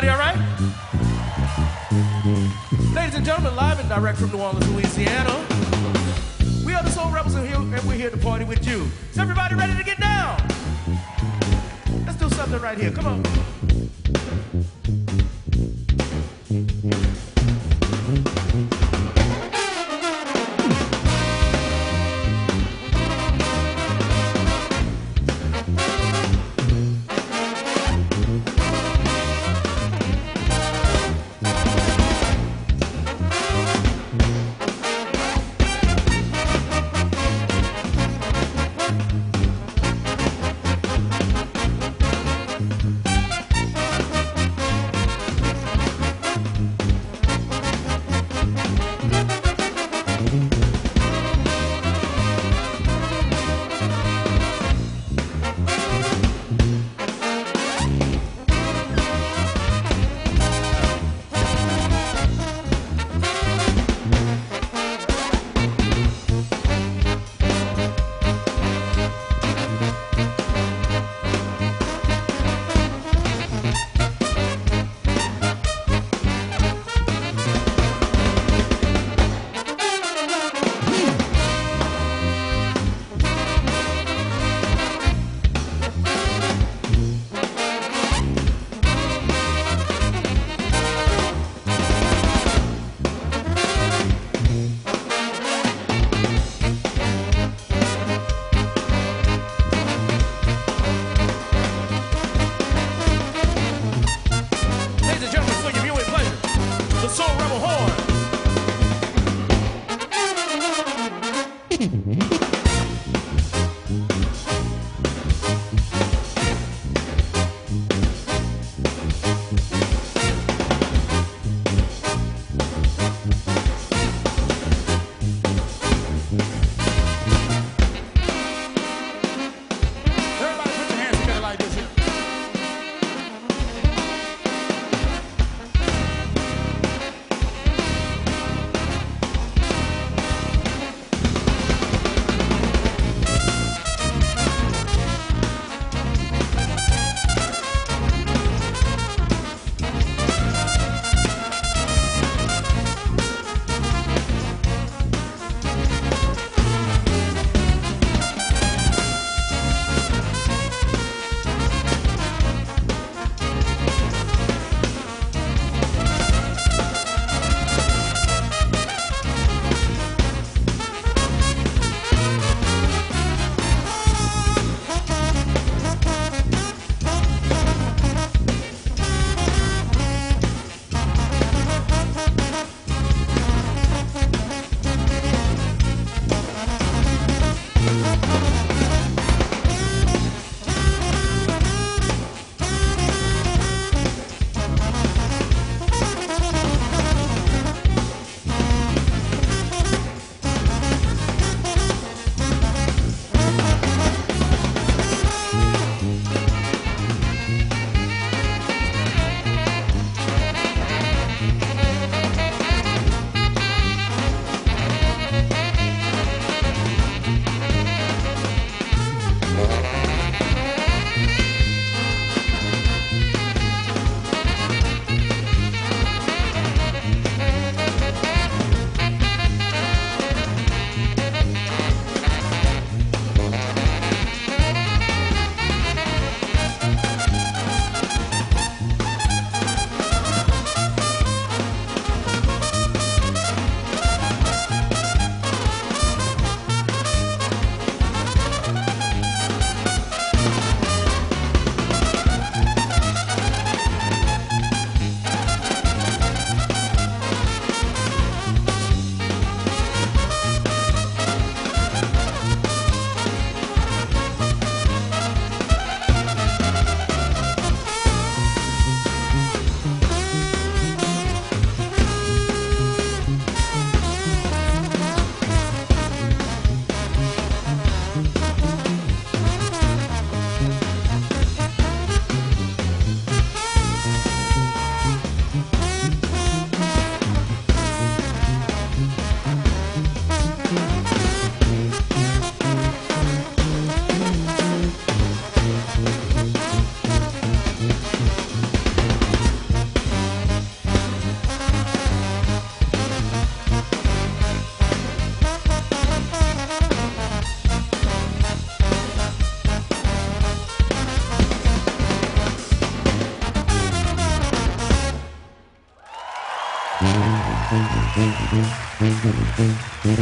everybody all right? Ladies and gentlemen, live and direct from New Orleans, Louisiana. We are the Soul Rebels and, here, and we're here to party with you. Is everybody ready to get down? Let's do something right here. Come on.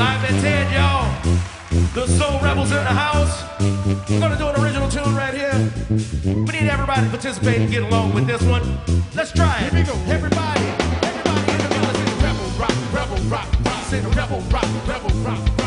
I've been telling y'all, the Soul Rebels in the house. We're gonna do an original tune right here. We need everybody to participate and get along with this one. Let's try it. Here we go. Everybody, everybody in the village, rebel rock, rebel rock, rock, say the rebel rock, rebel rock.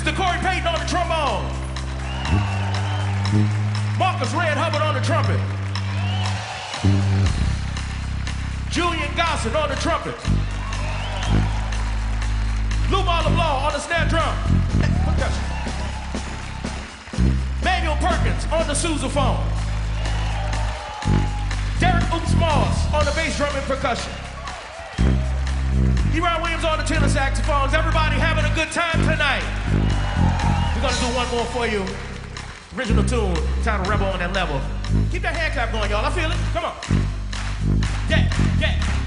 Mr. Corey Peyton on the trombone. Marcus Red Hubbard on the trumpet. Julian Gosin on the trumpet. Lou LeBlanc on the snare drum. Manuel Perkins on the sousaphone. Derrick Oops Moss on the bass drum and percussion. Erion Williams on the tenor saxophones. Everybody having a good time tonight. We're gonna do one more for you. Original tune, titled Rebel on that level. Keep that hand clap going, y'all. I feel it. Come on. Yeah, yeah.